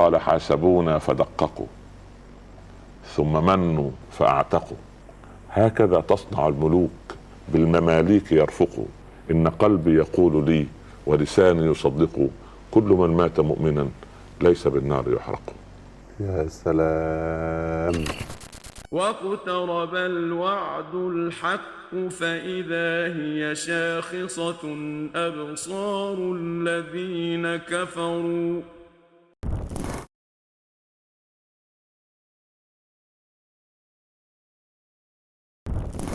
قال حاسبونا فدققوا ثم منوا فاعتقوا. هكذا تصنع الملوك بالمماليك يرفقوا. إن قلبي يقول لي ولساني يصدق كل من مات مؤمنا ليس بالنار يحرق. يا سلام. واقترب الوعد الحق فإذا هي شاخصة أبصار الذين كفروا.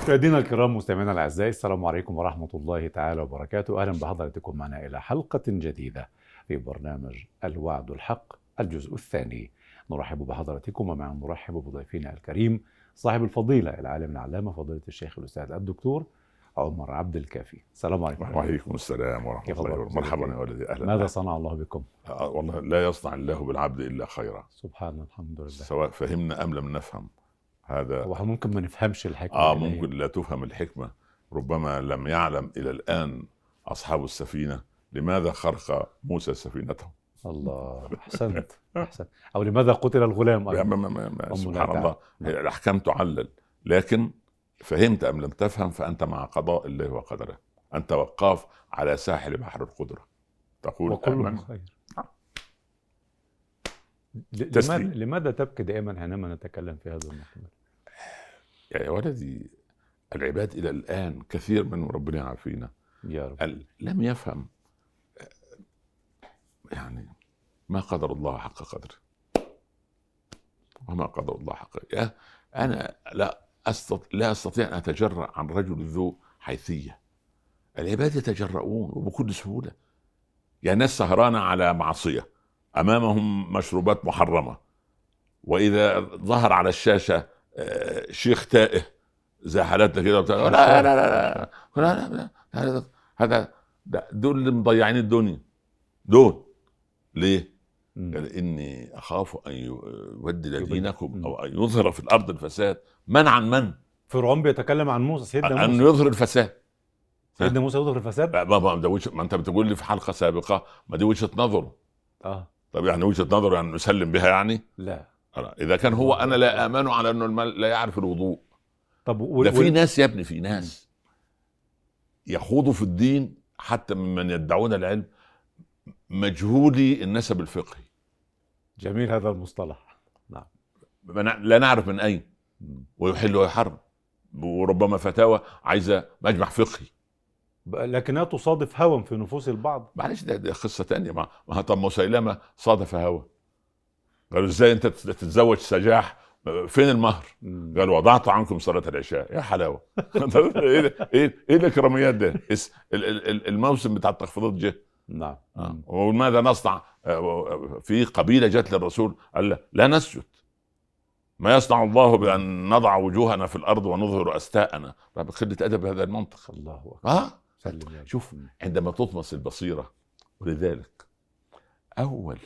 مشاهدينا الكرام مستمعينا الأعزاء السلام عليكم ورحمة الله تعالى وبركاته. أهلا بحضراتكم معنا إلى حلقة جديدة في برنامج الوعد الحق الجزء الثاني. نرحب بحضراتكم ومع نرحب بضيفنا الكريم صاحب الفضيلة العالم العلامة فضيلة الشيخ الأستاذ الدكتور عمر عبد الكافي. السلام عليكم. وعليكم السلام ورحمة الله وبركاته. مرحبا يا ولدي. أهلا. ماذا. صنع الله بكم؟ آه، والله لا يصنع الله بالعبد إلا خيرا. سبحان الحمد لله. سواء فهمنا أم لم نفهم. هذا هو ممكن ما نفهمش الحكمة آه هي- ممكن لا تفهم الحكمة ربما لم يعلم إلى الآن أصحاب السفينة لماذا خرق موسى سفينته الله أحسنت أحسنت أو لماذا قتل الغلام أيضاً؟ ما ما ما سبحان. الله هي الأحكام تعلل لكن فهمت أم لم تفهم فأنت مع قضاء الله وقدره أنت وقاف على ساحل بحر القدرة تقول وكل. خير. لماذا, لماذا تبكي دائما حينما نتكلم في هذا المحور؟ يا ولدي العباد إلى الآن كثير من ربنا يعافينا. يا رب. لم يفهم يعني ما قدر الله حق قدره. وما قدر الله حق أنا لا أستطيع لا أستطيع أن أتجرأ عن رجل ذو حيثية. العباد يتجرؤون وبكل سهولة. يعني ناس سهرانه على معصية. امامهم مشروبات محرمه واذا ظهر على الشاشه آه، شيخ تائه زي حالاتنا كده وبتاع، لا لا لا لا لا, لا, لا, هذا ده دول اللي مضيعين الدنيا دول ليه؟ قال اني اخاف ان يبدل يبدل. دينكم. أو ان يظهر في الأرض الفساد من عن من؟ فرعون بيتكلم عن موسى سيدنا ان موسى يظهر الفساد سيدنا موسى يظهر الفساد ما ما, ما انت بتقول لي في حلقه سابقه ما دي وجهه نظره آه طب يعني وجهة نظره يعني نسلم بها يعني؟ لا. إذا كان هو أنا لا آمن على إنه المال لا يعرف الوضوء. طب و... ده في ناس يا ابني في ناس يخوضوا في الدين حتى ممن يدعون العلم مجهولي النسب الفقهي. جميل هذا المصطلح. نعم. لا نعرف من أين. ويحل ويحرم. وربما فتاوى عايزة مجمع فقهي. لكنها تصادف هوى في نفوس البعض. معلش ده, ده قصة تانية. ما ما هو طب مسيلمه صادف هوى. قالوا إزاي أنت تت- تتزوج سجاح؟ فين المهر؟ قال وضعت عنكم صلاة العشاء. يا حلاوة. إيه إيه إيه الإكراميات ده؟ الموسم بتاع التخفيضات جه. نعم. آه. وماذا نصنع؟ آه، في قبيلة جت للرسول. قال لا, لا نسجد. ما يصنع الله بأن نضع وجوهنا في الأرض ونظهر أستاءنا. طب قله أدب هذا المنطق. الله أكبر. آه. سلم رب. شوف. عندما تطمس البصيرة ولذلك أول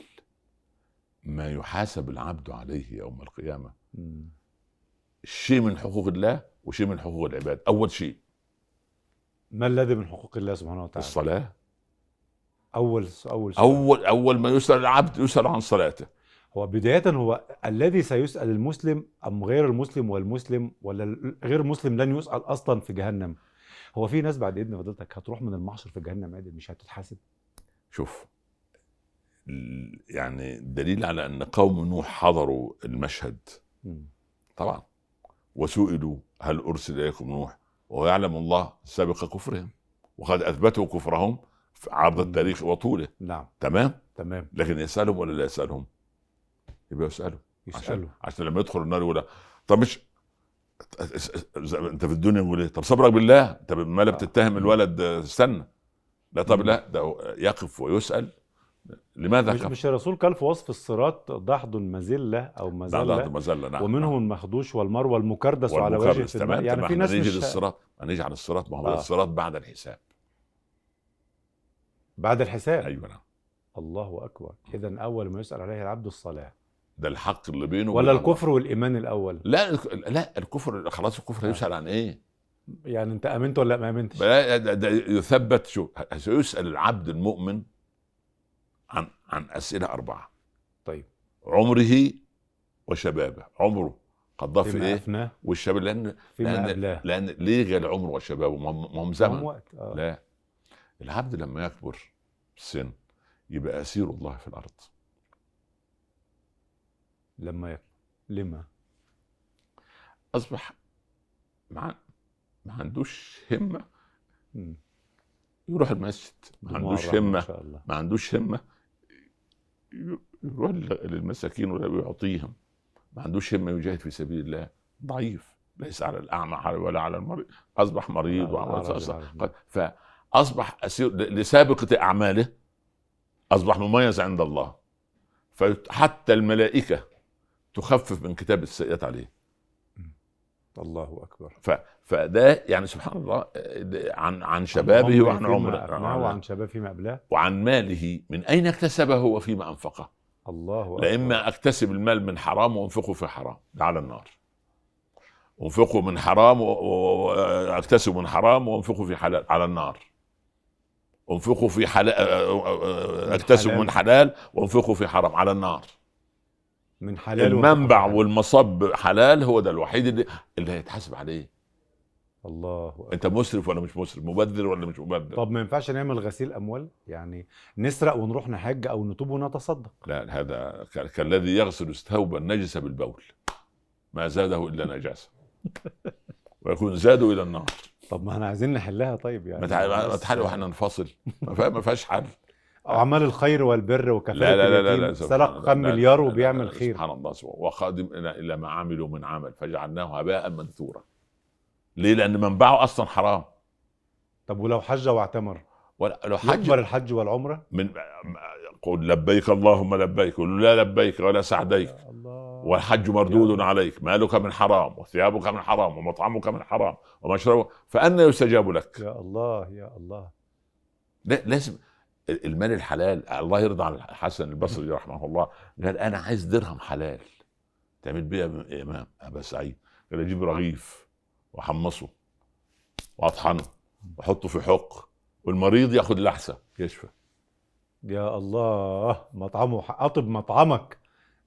ما يحاسب العبد عليه يوم القيامة مم. شيء من حقوق الله وشيء من حقوق العباد أول شيء ما الذي من حقوق الله سبحانه وتعالى الصلاة أول أول سؤال. أول أول ما يسأل العبد يسأل عن صلاته هو بداية هو الذي سيسأل المسلم أم غير المسلم والمسلم ولا غير المسلم لن يسأل أصلا في جهنم هو في ناس بعد إذن فضيلتك هتروح من المحشر في جهنم عادي مش هتتحاسب؟ شوف يعني دليل على إن قوم نوح حضروا المشهد. طبعا. وسئلوا هل أرسل إليكم نوح؟ ويعلم الله سابق كفرهم وقد أثبتوا كفرهم في عرض التاريخ وطوله. نعم. تمام؟ تمام. لكن يسألهم ولا لا يسألهم؟ يبقى يسألهم. عشان يسألوا. عشان لما يدخل النار يقول طب مش انت في الدنيا يقول إيه؟ طب صبرك بالله. انت ما لا آه. بتتهم الولد استنى. لا طب لا ده يقف ويسأل. لماذا مش؟ مش الرسول قال في وصف الصراط ضحض مزلة أو لا لا مزلة مزلة نعم ومنهم المخدوش والمروة المكردس على وجه تمام يعني في ناس نيجي مش للصراط هنيجي على الصراط. ما هو آه. الصراط بعد الحساب. بعد الحساب. أيوه نعم. الله أكبر. إذا أول ما يسأل عليه العبد الصلاة. ده الحق اللي بينه ولا. الكفر والإيمان الأول؟ لا لا الكفر خلاص الكفر يسأل عن إيه؟ يعني أنت آمنت ولا ما آمنتش؟ لا، ده, ده يثبت شو؟ سيسال العبد المؤمن عن عن أسئلة أربعة. طيب. عمره وشبابه. عمره. في فيما إيه؟ أفناه. والشباب لأن لأن لأن ليه غير العمر وشبابه؟ ما هم زمن. وقت آه. لا. العبد لما يكبر في السن يبقى أسير الله في الأرض. لما يكبر لما أصبح ما ما عندوش همة. يروح المسجد ما عندوش همة. ما عندوش همة. يروح لل- للمساكين ولا يعطيهم. ما عندوش همة يجاهد في سبيل الله. ضعيف. ليس على الأعمى ولا على المريض. أصبح مريض وعمل. فاصبح أسير لسابقة أعماله أصبح مميز عند الله. فحتى الملائكة تخفف من كتاب السيئات عليه. الله أكبر. ف فده يعني سبحان الله آه، عن عن شبابه وعن عمره. وعن شباب فيما قبلاه وعن ماله من أين اكتسبه وفيما أنفقه. الله أكبر. لا أكتسب المال من حرام وأنفقه في حرام. ده على النار. أنفقه من حرام واكتسب من حرام وأنفقه في حلال على النار. أنفقه في حلال اكتسب حلال. من حلال وأنفقه في حرام على النار. من حلال المنبع وفقه. والمصب حلال هو ده الوحيد اللي, اللي هيتحاسب عليه. الله أكبر. أنت مسرف ولا مش مسرف؟ مبذر ولا مش مبذر؟ طب ما ينفعش نعمل غسيل أموال؟ يعني نسرق ونروح نحج أو نتوب ونتصدق. لا هذا كالذي يغسل ثوبا نجس بالبول. ما زاده إلا نجاسة. ويكون زاده إلى النار. طب ما إحنا عايزين نحلها طيب يعني. ما تع- ما بس- تحل وإحنا ننفصل ما فيهاش حل. أعمال الخير والبر وكفاله لا لا لا لا, لا سرق. كم مليار وبيعمل خير. سبحان الله وقادم إلى ما عملوا من عمل. فجعلناه هباء منثورا. ليه؟ لأن منبعه أصلا حرام. طب ولو حج واعتمر؟ لو حج يكبر الحج والعمرة؟ من قل لبيك اللهم لبيك. قل لا لبيك ولا سعديك. والحج مردود عليك. مالك من حرام وثيابك من حرام ومطعمك من حرام ومشربك. فأنا يستجاب لك. يا الله يا الله. لا- لازم المال الحلال الله يرضى عن الحسن البصري رحمه الله قال أنا عايز درهم حلال. تعمل بيها يا إمام أبا سعيد. قال أجيب رغيف وأحمصه وأطحنه وأحطه في حق والمريض ياخد لحسة. يشفى يا الله مطعمه أطب مطعمك.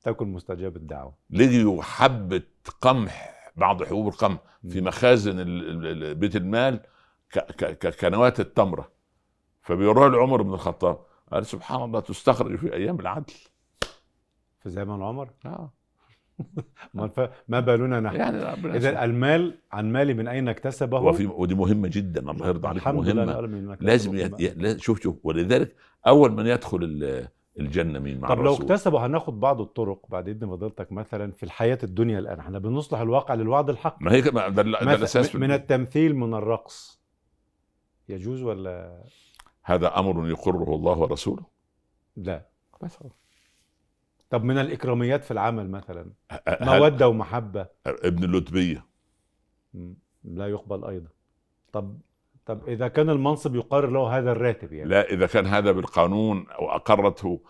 تكن مستجاب الدعوة. لقيوا حبه قمح بعض حبوب القمح في مخازن بيت المال ك- ك- ك- كنوات التمرة. فبيروح لعمر بن الخطاب قال سبحان الله تستخرج في أيام العدل. في زمن عمر؟ آه. ما, بالنا نحن. يعني إذا. المال عن مالي من أين اكتسبه؟ وفي ودي مهمة جدا الله يرضى عليك الحمد لله مهمة. أكتسبه لازم ي... ي... شوف شوف ولذلك أول من يدخل ال- الجنة مين؟ مع طب لو الرسول. اكتسبوا هناخد بعض الطرق بعد إذن فضيلتك مثلا في الحياة الدنيا الآن. إحنا بنصلح الواقع للوعد الحق. ما هي ده, ده الأساس من. التمثيل من الرقص. يجوز ولا هذا أمر يقره الله ورسوله؟ لا. بس طب من الإكراميات في العمل مثلا. مودة ومحبة. ابن اللتبيه لا يقبل أيضا. طب طب إذا كان المنصب يقرر له هذا الراتب يعني. لا إذا كان هذا بالقانون واقرته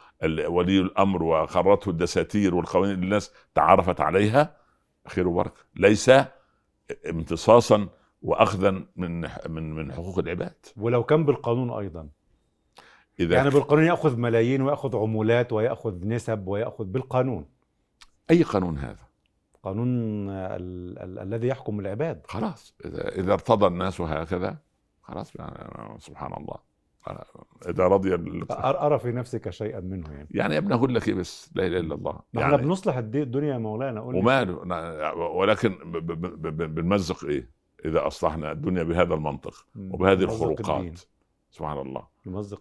ولي الأمر وأقرته الدساتير والقوانين اللي الناس تعارفت عليها خير وبركة. ليس امتصاصا واخذا من من من حقوق العباد. ولو كان بالقانون أيضا. إذا يعني بالقانون يأخذ ملايين ويأخذ عمولات ويأخذ نسب ويأخذ بالقانون. أي قانون هذا؟ قانون ال- ال- الذي يحكم العباد. خلاص. إذا إذا ارتضى الناس هكذا خلاص يعني سبحان الله. إذا رضي أرى في نفسك شيئا منه يعني. يعني يا ابني أقول لك إيه بس؟ لا إله إلا الله. ما إحنا يعني بنصلح الدنيا يا مولانا. قول. وماله. ولكن ب- ب- ب- ب- بنمزق إيه؟ إذا أصلحنا الدنيا بهذا المنطق. وبهذه الدين. الخروقات. سبحان الله.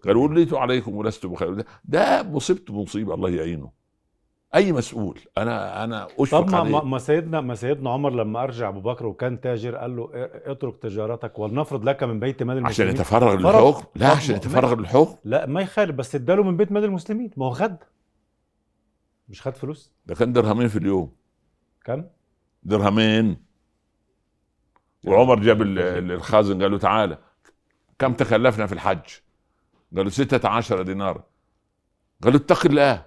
قال. وليت عليكم ولست بخير. ده, مصيبته مصيبة الله يعينه. أي مسؤول؟ أنا أنا أشفق طب ما, عليه. ما سيدنا ما سيدنا عمر لما أرجع أبو بكر وكان تاجر قال له اترك تجارتك ولنفرض لك من بيت مال عشان المسلمين. يتفرغ فرغ. للحكم؟ لا عشان يتفرغ للحكم؟ لا ما يخالف بس اداله من بيت مال المسلمين. ما هو خد. مش خد فلوس. ده كان درهمين في اليوم. كم؟ درهمين. وعمر جاب ال- الخازن قال له تعالى كم تكلفنا في الحج؟ قال له ستة عشر دينار. قال له اتق الله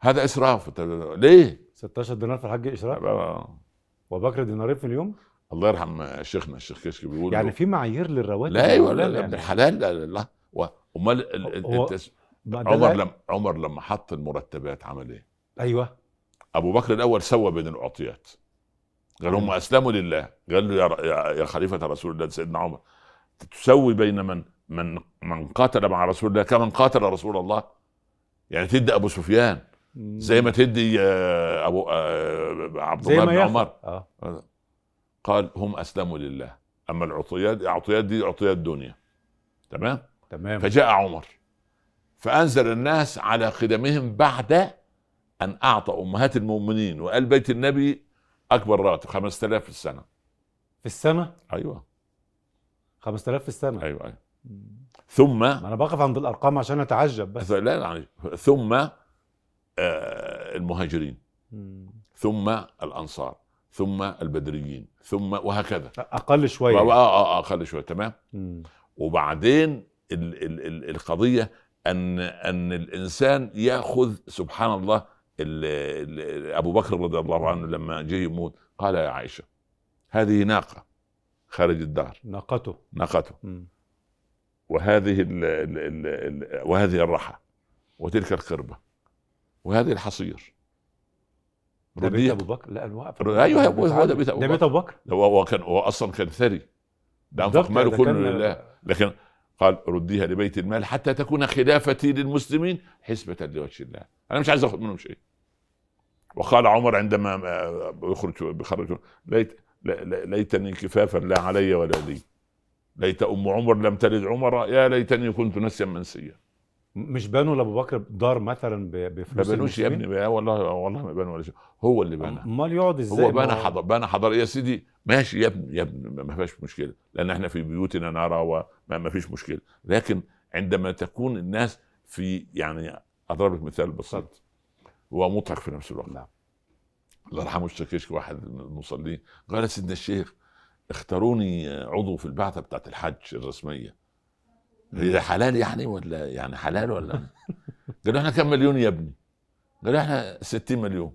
هذا إسراف. طب ليه؟ 16 دينار في الحج الله وبكر دينارين في اليوم؟ يرحم شيخنا الشيخ كشك بيقول يعني في معايير للرواتب؟ لا أيوه لا لا يعني. ابن الحلال لا لا. امال عمر لما عمر لما حط المرتبات عمل إيه؟ أيوه. أبو بكر الأول سوى بين الأعطيات. قال هم أسلموا لله. قال له يا, يا, خليفة رسول الله سيدنا عمر تسوي بين من من من قاتل مع رسول الله كمن قاتل رسول الله. يعني تدي أبو سفيان زي ما تدي آه، أبو آه، عبد الله بن. عمر. آه. قال هم أسلموا لله. أما العطيات العطيات دي عطيات دنيا. تمام؟ تمام. فجاء عمر. فأنزل الناس على خدمهم بعد أن أعطى أمهات المؤمنين وآل بيت النبي أكبر راتب 5000 في السنة. في السنة؟ أيوه. 5000 في السنة؟ أيوه أيوه. ثم ما أنا بقف عند الأرقام عشان أتعجب بس. لا يعني ثم آه، المهاجرين. مم. ثم الأنصار. ثم البدريين. ثم وهكذا. أقل شوية. آه آه أقل شوية تمام؟ مم. وبعدين ال ال ال القضية أن أن الإنسان يأخذ سبحان الله ال ال أبو بكر رضي الله عنه لما جه يموت قال يا عائشة هذه ناقة خارج الدار ناقته. ناقته. وهذه ال ال ال ال وهذه الرحى وتلك القربة وهذه الحصير. ده بيت. أبو بكر؟ لا الوقف أيوه، هو- ده بيت أبو ده بيت أبو بكر؟ هو كان هو أصلا كان ثري. ده أنفق ماله كله لله. لكن قال رديها لبيت المال حتى تكون خلافتي للمسلمين حسبة لوجه الله. أنا مش عايز أخذ منهم شيء. وقال عمر عندما آه، يخرج بخرج ليت ليتني كفافا لا علي ولا لي. ليت أم عمر لم تلد عمر يا ليتني كنت نسيا منسيا. مش بنوا لأبو بكر دار مثلا ب- ما بفلوس بنوش يا؟ ابني والله والله ما بنوا ولا شيء. هو اللي بنى. أمال يقعد إزاي؟ هو بنى حضر بنى حضر. يا سيدي ماشي يا ابني يا ابني ما فيش مشكلة لأن إحنا في بيوتنا نرى وما ما فيش مشكلة. لكن عندما تكون الناس في يعني أضرب لك مثال بسيط. هو مضحك في نفس الوقت. نعم. الله يرحمه الشكيش واحد من المصلين. قال يا سيدنا الشيخ اختاروني عضو في البعثة بتاعت الحج الرسمية. هي حلال يعني ولا يعني حلال ولا قالوا إحنا كم مليون يا ابني؟ قالوا إحنا 60 مليون.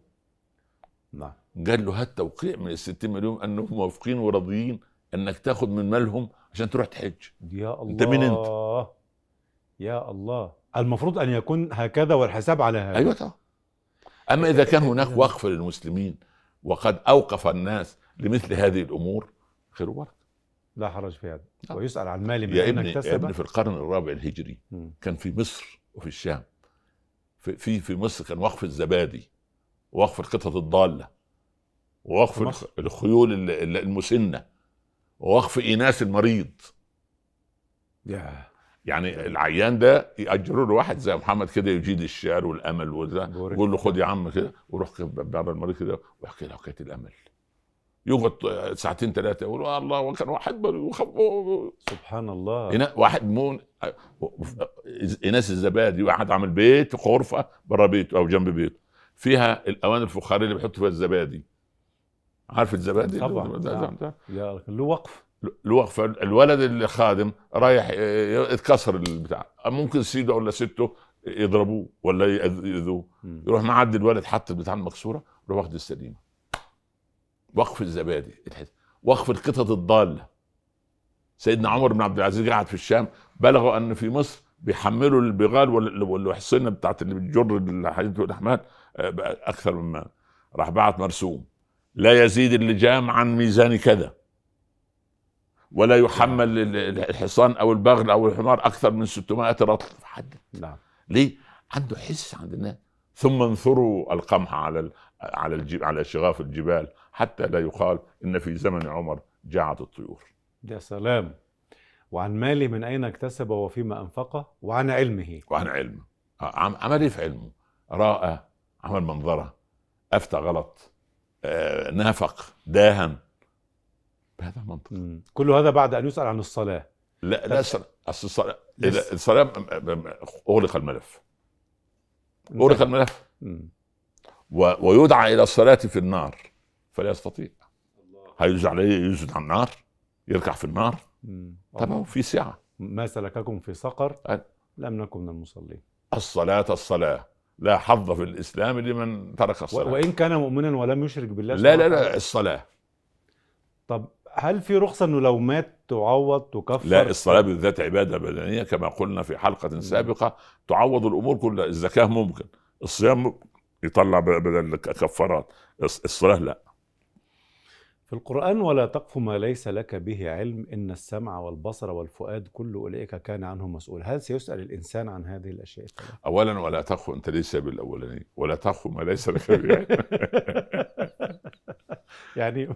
نعم. قال له هات توقيع من ال 60 مليون أنهم موافقين وراضيين إنك تأخذ من مالهم عشان تروح تحج. يا الله أنت مين أنت؟ يا الله. المفروض أن يكون هكذا والحساب على هذا. أيوه طبعا. أما إذا كان هناك وقف للمسلمين وقد أوقف الناس لمثل هذه الأمور خير وبركة. لا حرج في هذا. نعم. ويسأل عن مال من يا أين ابني يا اكتسب؟ ابني في القرن الرابع الهجري مم. كان في مصر وفي الشام. في في, في مصر كان وقف الزبادي ووقف القطط الضالة ووقف الخيول ال- ال- المسنة ووقف إيناس المريض. يا يعني العيان ده يأجروا له واحد زي محمد كده يجيد الشعر والأمل وده. يقول له خد يا عم كده وروح كده بره المريض كده ويحكي له حكاية الأمل. يقعد ساعتين ثلاثة يقول آه الله وكان واحد سبحان الله. واحد مون ايناس الزبادي واحد عامل بيت غرفة بره بيته أو جنب بيته. فيها الاواني الفخارية اللي بيحطوا فيها الزبادي. عارف الزبادي؟ طبعاً، ده- نعم. ده- يا له وقف. الوقف الولد اللي خادم رايح ي- يتكسر البتاع. ممكن سيده ولا سته يضربوه ولا يأذ- يأذوه. يروح معدي الولد حط البتاع المكسورة يروح واخد السليمة. وقف الزبادي. وقف القطط الضالة. سيدنا عمر بن عبد العزيز قاعد في الشام بلغوا أن في مصر بيحملوا البغال وال- والحصينه بتاعت اللي بتجر الحديد والاحمال آه، أكثر مما راح بعت مرسوم. لا يزيد اللجام عن ميزان كذا. ولا يحمل ال- ال- الحصان أو البغل أو الحمار أكثر من 600 رطل. حد. نعم. ليه؟ عنده حس عند الناس ثم انثروا القمح على على الجب على شغاف الجبال. حتى لا يقال إن في زمن عمر جاعت الطيور. يا سلام. وعن ماله من أين اكتسب وفيما أنفقه؟ وعن علمه. وعن علمه عم- عمل إيه في علمه؟ رأى عمل منظرة أفتى غلط آه، نافق داهن بهذا المنطق. كل هذا بعد أن يسأل عن الصلاة. لا لا الصلاة- أصل الصلاه. الصلاة أغلق الملف. أغلق الملف. و- ويدعى إلى الصلاة في النار. فلا يستطيع. هيجوز عليه يسجد على النار يركع في النار. طبعا في سعه ما سلككم في سقر أ- لم نكن من المصلين. الصلاة الصلاة. لا حظ في الإسلام لمن ترك الصلاة. وإن كان مؤمنا ولم يشرك بالله لا لا لا. الصلاة. طب هل في رخصة إنه لو مات تعوض تكفر؟ لا الصلاة بالذات عبادة بدنية كما قلنا في حلقة سابقة. تعوض الأمور كلها. الزكاة ممكن. الصيام يطلع بدل كفارات الص- الصلاة لا. في القرآن ولا تقف ما ليس لك به علم إن السمع والبصر والفؤاد كل أولئك كان عنه مسؤول. هل سيسأل الإنسان عن هذه الأشياء؟ اولا ولا تخف أنت ليس بالأولاني. ولا تخف ما ليس لك به يعني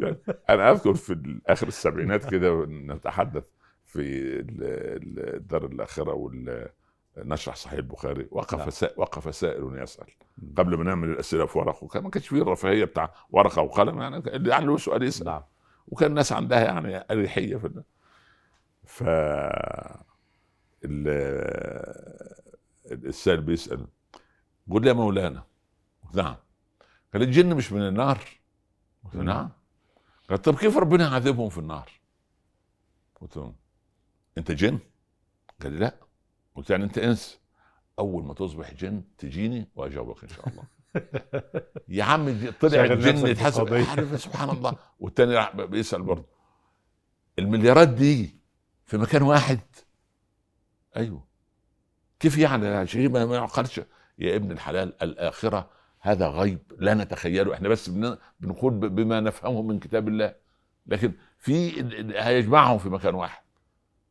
أنا أذكر في آخر السبعينات كده نتحدث في ال- ال- الدار الآخرة وال نشرح صحيح البخاري. نعم. وقف سا... وقف سائل يسأل. قبل ما نعمل الأسئلة في ورق وكان ما كانش فيه الرفاهية بتاع ورقة وقلم. يعني اللي عنده سؤال يسأل. نعم. وكان الناس عندها يعني أريحية في ف ال... السائل بيسأل. لي يا مولانا. نعم. قال الجن مش من النار. قلت. نعم. قال طب كيف ربنا يعذبهم في النار؟ قلت له أنت جن؟ قال لي لا. قلت يعني أنت إنس. أول ما تصبح جن تجيني وأجاوبك إن شاء الله. يا عم طلع الجن يتحسب. عارف سبحان الله. والتاني راح بيسأل برضه. المليارات دي في مكان واحد. أيوه. كيف يعني؟ يا شيخ ما يعقلش. يا ابن الحلال الآخرة هذا غيب لا نتخيله. إحنا بس بن- بنقول بما نفهمه من كتاب الله. لكن في هيجمعهم في مكان واحد.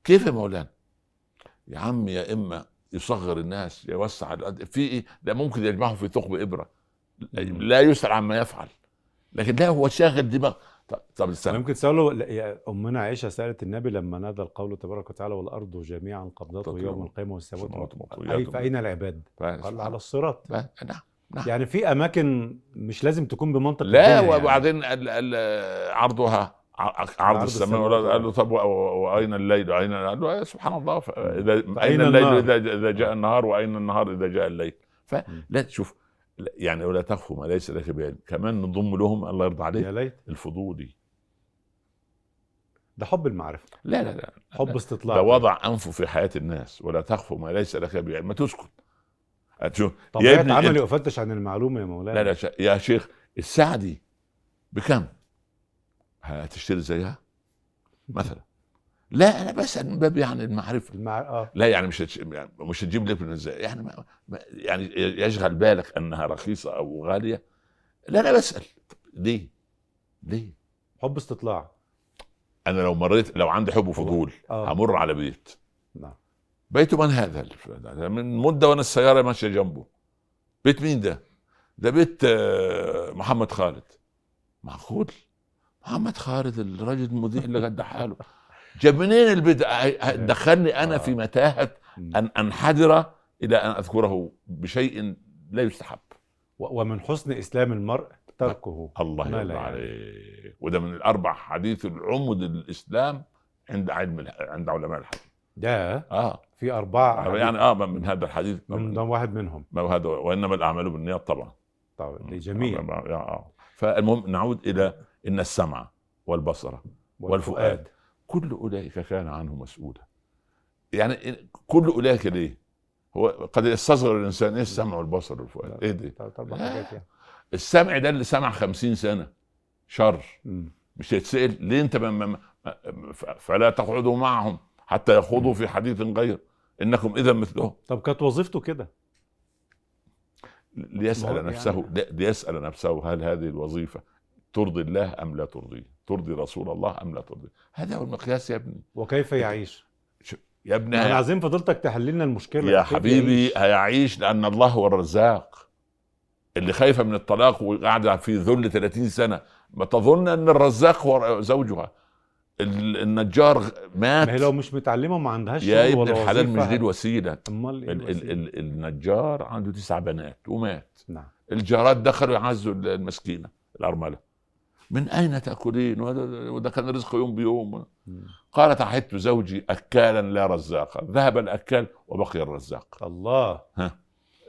كيف يا مولانا؟ يا عم يا إما يصغر الناس يوسع الأد- في إيه؟ ده ممكن يجمعهم في ثقب إبرة. لا يسأل عما يفعل. لكن لا هو شاغل دماغ. طب, طب استنى. ممكن يا أمنا عائشة سألت النبي لما نادى القول تبارك وتعالى والأرض جميعا قبضته يوم القيامة والسماوات فأين العباد؟ قال على الصراط. نعم نعم. يعني في أماكن مش لازم تكون بمنطق لا الدنيا وبعدين ال- عرضها. عرض السماء والأرض. قال له طب وأين الليل؟ وأين قال له يا سبحان الله إذا أين الليل؟ إذا إذا جاء النهار؟ وأين النهار إذا جاء الليل؟ فلا تشوف يعني ولا تخف ما ليس لك بعلم. كمان نضم لهم الله يرضى يا عليك ليت الفضولي ده حب المعرفة. لا لا لا حب استطلاع. ده وضع أنفه في حياة الناس. ولا تخف ما ليس لك بعلم. ما تسكت. شوف يا طبيعة ابني عملي أفتش عن المعلومة يا مولانا. لا لا يا شيخ الساعة دي بكم؟ هتشتري زيها؟ مثلا لا أنا بسال من باب يعني المعرفة المع... آه لا يعني مش هتش... يعني مش هتجيب من إزاي يعني ما... ما... يعني يشغل بالك أنها رخيصة أو غالية لا أنا بسأل ليه؟ ليه؟ حب استطلاع أنا لو مريت لو عندي حب وفضول آه همر على بيت نعم بيت من هذا؟ من مدة وأنا السيارة ماشية جنبه بيت مين ده؟ ده بيت آه، محمد خالد معقول؟ محمد خالد الراجل المذيع اللي قد حاله. جاب منين هي- دخلني أنا في متاهة مم. ان انحدر إلى أن أذكره بشيء لا يستحب ومن حسن إسلام المرء تركه. الله يرضى يعني. عليه. وده من الأربع حديث العمد الاسلام عند علم عند علماء الحديث ده آه. في أربعة يعني آه من هذا الحديث. من واحد منهم. ما هو هذا؟ وإنما الأعمال بالنيات طبعا. طبعا لجميع. آه، آه. فالمهم نعود إلى إن السمع والبصر والفؤاد كل أولئك كان عنه مسؤولا يعني كل أولئك ليه؟ هو قد يستصغر الإنسان إيه السمع والبصر والفؤاد؟ إيه دي؟ لا. حاجات يعني السمع ده اللي سمع خمسين سنة شر. مش هيتسأل ليه أنت ما ما ما- ف- فلا تقعدوا معهم حتى يخوضوا في حديث غير إنكم إذا مثلهم طب كانت وظيفته كده ليسأل هو نفسه يعني- ليسأل نفسه هل هذه الوظيفة ترضي الله أم لا ترضيه؟ ترضي رسول الله أم لا ترضيه؟ هذا هو المقياس يا ابني. وكيف يعيش؟ يا ابني إحنا عايزين فضيلتك تحل لنا المشكلة. يا حبيبي يعيش؟ هيعيش لأن الله هو الرزاق. اللي خايفة من الطلاق وقاعدة في ذل 30 سنة ما تظن إن الرزاق هو زوجها. ال- النجار مات. ما هي لو مش متعلمة وما عندهاش يا ابن الحلال مش دي الوسيلة. أمال إيه النجار عنده تسع بنات ومات. نعم. الجارات دخلوا يعزوا المسكينة الأرملة. من أين تأكلين؟ وهذا- وده كان رزق يوم بيوم. قالت عهدت زوجي أكالا لا رزاقا. ذهب الأكال وبقي الرزاق. الله.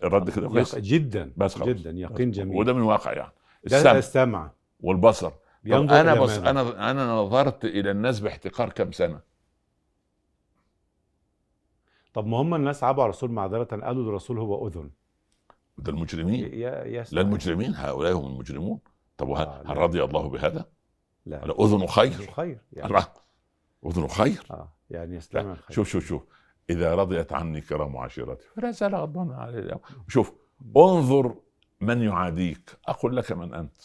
الرد كده كويس يق... جدا. بس خلاص. جدا. يقين جميل. وده من واقع يعني. السمع. السمع. والبصر. ينظر أنا بص؟ أنا أنا نظرت إلى الناس باحتقار كم سنة؟ طب ما هم الناس عابوا على الرسول معذرة. قالوا الرسول هو أذن. ده المجرمين. يا يا لا المجرمين. هؤلاء هم المجرمون. طب وهل آه، هل. رضي الله بهذا؟ لا. على أذن خير. خير يعني. أذن خير. آه يعني يسلم لا الخير. شوف شوف شوف. إذا رضيت عني كرام عشيرتي فلا زال غضبان علي. اليوم شوف انظر من يعاديك أقول لك من أنت.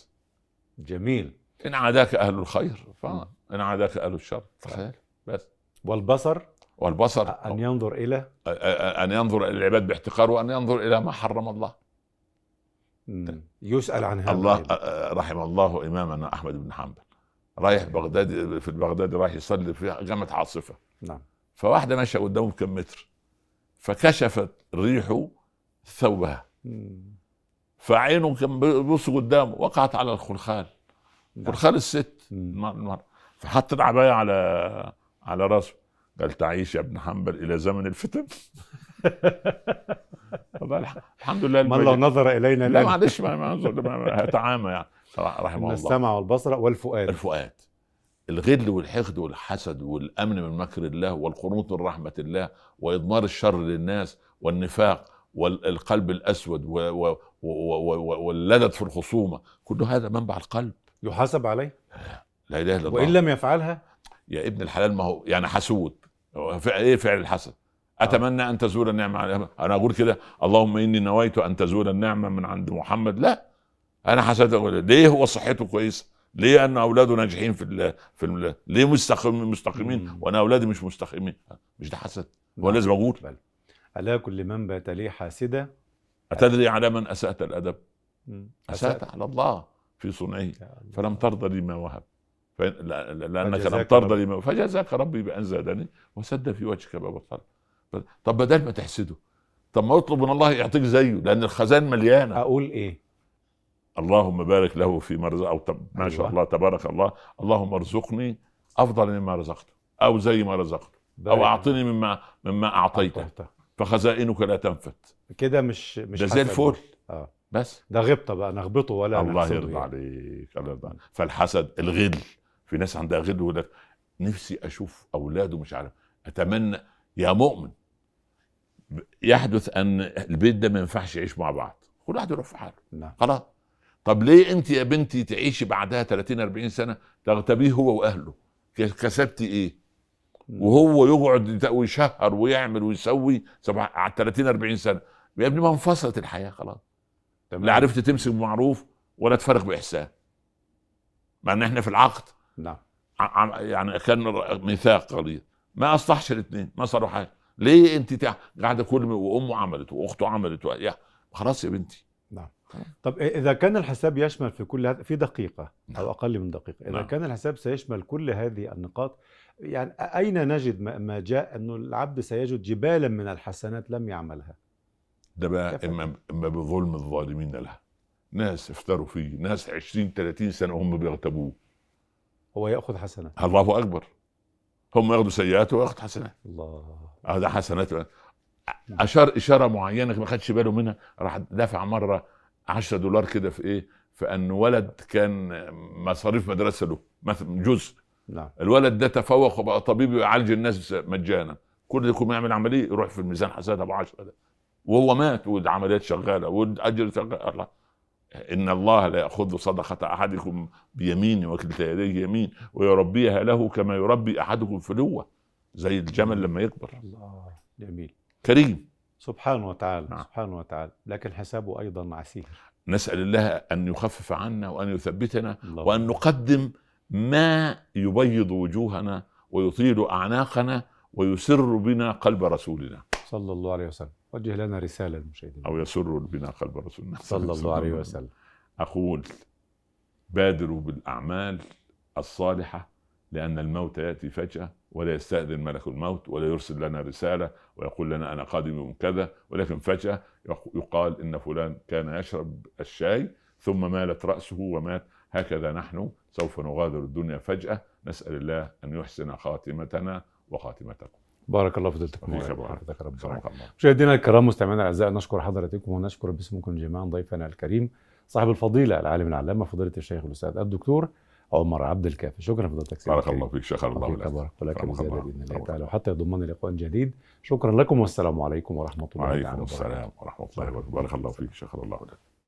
جميل. إن عاداك أهل الخير فان عاداك أهل الشر تخيل. بس. والبصر؟ والبصر. أن ينظر إلى؟ أن ينظر إلى العباد باحتقار وأن ينظر إلى ما حرم الله. مم. يسأل عن هذا الله أيضاً. رحم الله إمامنا أحمد بن حنبل. رايح بغداد في بغداد رايح يصلي في جامعة عاصفة. نعم. فواحدة ماشيه قدامه بكم متر فكشفت ريح ثوبها. فعينه كان بيبص قدامه وقعت على الخلخال نعم. خلخال الست. المرأة فحط العباية على على راسه. قال تعيش يا ابن حنبل إلى زمن الفتن. الحمد لله من لو. نظر إلينا لا معلش ما هيتعامى يعني رحمه الله. السمع والبصر والفؤاد. الفؤاد. الغل والحقد والحسد والأمن من مكر الله والقنوط من رحمة الله وإضمار الشر للناس والنفاق والقلب الأسود واللدد في الخصومة. كل هذا منبع القلب. يحاسب عليه. لا إله إلا الله. وإن لم يفعلها؟ يا ابن الحلال ما هو يعني حسود. إيه فعل الحسد؟ أتمنى أن تزول النعمة أنا أقول كده اللهم إني نويت أن تزول النعمة من عند محمد. لا أنا أقول ليه هو صحته كويسة؟ ليه أن أولاده ناجحين في ال في ال ليه مستقيم مستقيمين؟ مم. وأنا أولادي مش مستقيمين. مش ده حسد؟ هو نعم. لازم أقول. بل. ألا كل من بات لي حاسدا أتدري على من أسأت الأدب. أسأت على الله في صنعه. فلم ترضى لي ما وهب. لأنك لم ترضى. لي ما فجزاك ربي بأن زادني وسد في وجهك باب الطلب. طب بدل ما تحسده طب ما اطلب من الله يعطيك زيه لأن الخزان مليانة. أقول إيه؟ اللهم بارك له في مرزق أو تب... ما شاء أيوة. الله تبارك الله. اللهم ارزقني أفضل مما رزقته أو زي ما رزقته أو. أعطني مما مما أعطيته. فخزائنك لا تنفت كده مش مش ده زي. الفل. آه. بس. ده غبطة بقى نغبطه ولا الله يرضى يعني. عليك الله يرضى عليك. فالحسد الغل. في ناس عندها غل لك نفسي أشوف أولاده مش عارف. أتمنى يا مؤمن يحدث أن البيت ده ما ينفعش يعيش مع بعض. كل واحد يروح في حاله. نعم. خلاص. طب ليه أنت يا بنتي تعيشي بعدها 30 40 سنة تغتبيه هو وأهله؟ كسبتي إيه؟ وهو يقعد ويشهر ويعمل ويسوي سبع- على 30 40 سنة. يا ابني ما انفصلت الحياة خلاص. تمام. لا عرفت تمسك بمعروف ولا تفرق بإحسان. مع إن إحنا في العقد. نعم. يعني كان ميثاق غليظ. ما أصلحش الاثنين ما صاروا حاجة ليه انت تع- قاعدة كل وأمه عملت وأخته عملت و... يا خلاص يا بنتي. طب إذا كان الحساب يشمل في كل هذا في دقيقة نعم. أو أقل من دقيقة إذا نعم. كان الحساب سيشمل كل هذه النقاط يعني أين نجد ما- جاء انه العبد سيجد جبالا من الحسنات لم يعملها؟ ده بقى. إما إما بظلم الظالمين لها. ناس افتروا فيه ناس 20 30 سنة هم بيغتابوه. هو يأخذ حسنات الله أكبر؟ هم ياخدوا سيئات وياخد حسنات. الله. هذا حسنات. اشار إشارة معينة ما خدش باله منها راح دافع مرة 10 دولار كده في إيه؟ في أن ولد كان مصاريف مدرسة له مثلا جزء نعم. الولد ده تفوق وبقى طبيب يعالج الناس مجانا. كل ده يكون يعمل عملية يروح في الميزان حسنات أبو 10 ده. وهو مات والعمليات شغالة والأجر شغال. الله إن الله لا يأخذ صدقة أحدكم بيمينه وكلتا يديه يمين ويربيها له كما يربي أحدكم فلوه زي الجمل لما يكبر. الله جميل. كريم. سبحانه وتعالى نعم. سبحانه وتعالى. لكن حسابه أيضا عسير. نسأل الله أن يخفف عنا وأن يثبتنا الله. وأن نقدم ما يبيض وجوهنا ويطيل أعناقنا ويسر بنا قلب رسولنا. صلى الله عليه وسلم. وجه لنا رسالة المشاهدين أو يسر بنا قلب رسولنا صلى الله عليه وسلم. أقول بادروا بالأعمال الصالحة لأن الموت يأتي فجأة ولا يستأذن ملك الموت ولا يرسل لنا رسالة ويقول لنا أنا قادم يوم كذا ولكن فجأة يق- يقال إن فلان كان يشرب الشاي ثم مالت رأسه ومات. هكذا نحن سوف نغادر الدنيا فجأة. نسأل الله أن يحسن خاتمتنا وخاتمتكم. بارك الله في فضيلتكم وفيك وبارك بارك. حفظك رب مشاهدينا الكرام مستمعينا الاعزاء نشكر حضراتكم ونشكر باسمكم جميعا ضيفنا الكريم صاحب الفضيلة العالم العلامة فضيلة الشيخ الأستاذ الدكتور عمر عبد الكافي. شكرا فضيلتك سيدي بارك. الله فيك شكر الله لك بارك. بزياده الله. بإذن الله تعالى. وحتى يضمن لقاء جديد. شكرا لكم والسلام عليكم ورحمة الله تعالى وعليكم وبركاته. السلام ورحمة الله وبركاته. بارك الله فيك شكر الله لك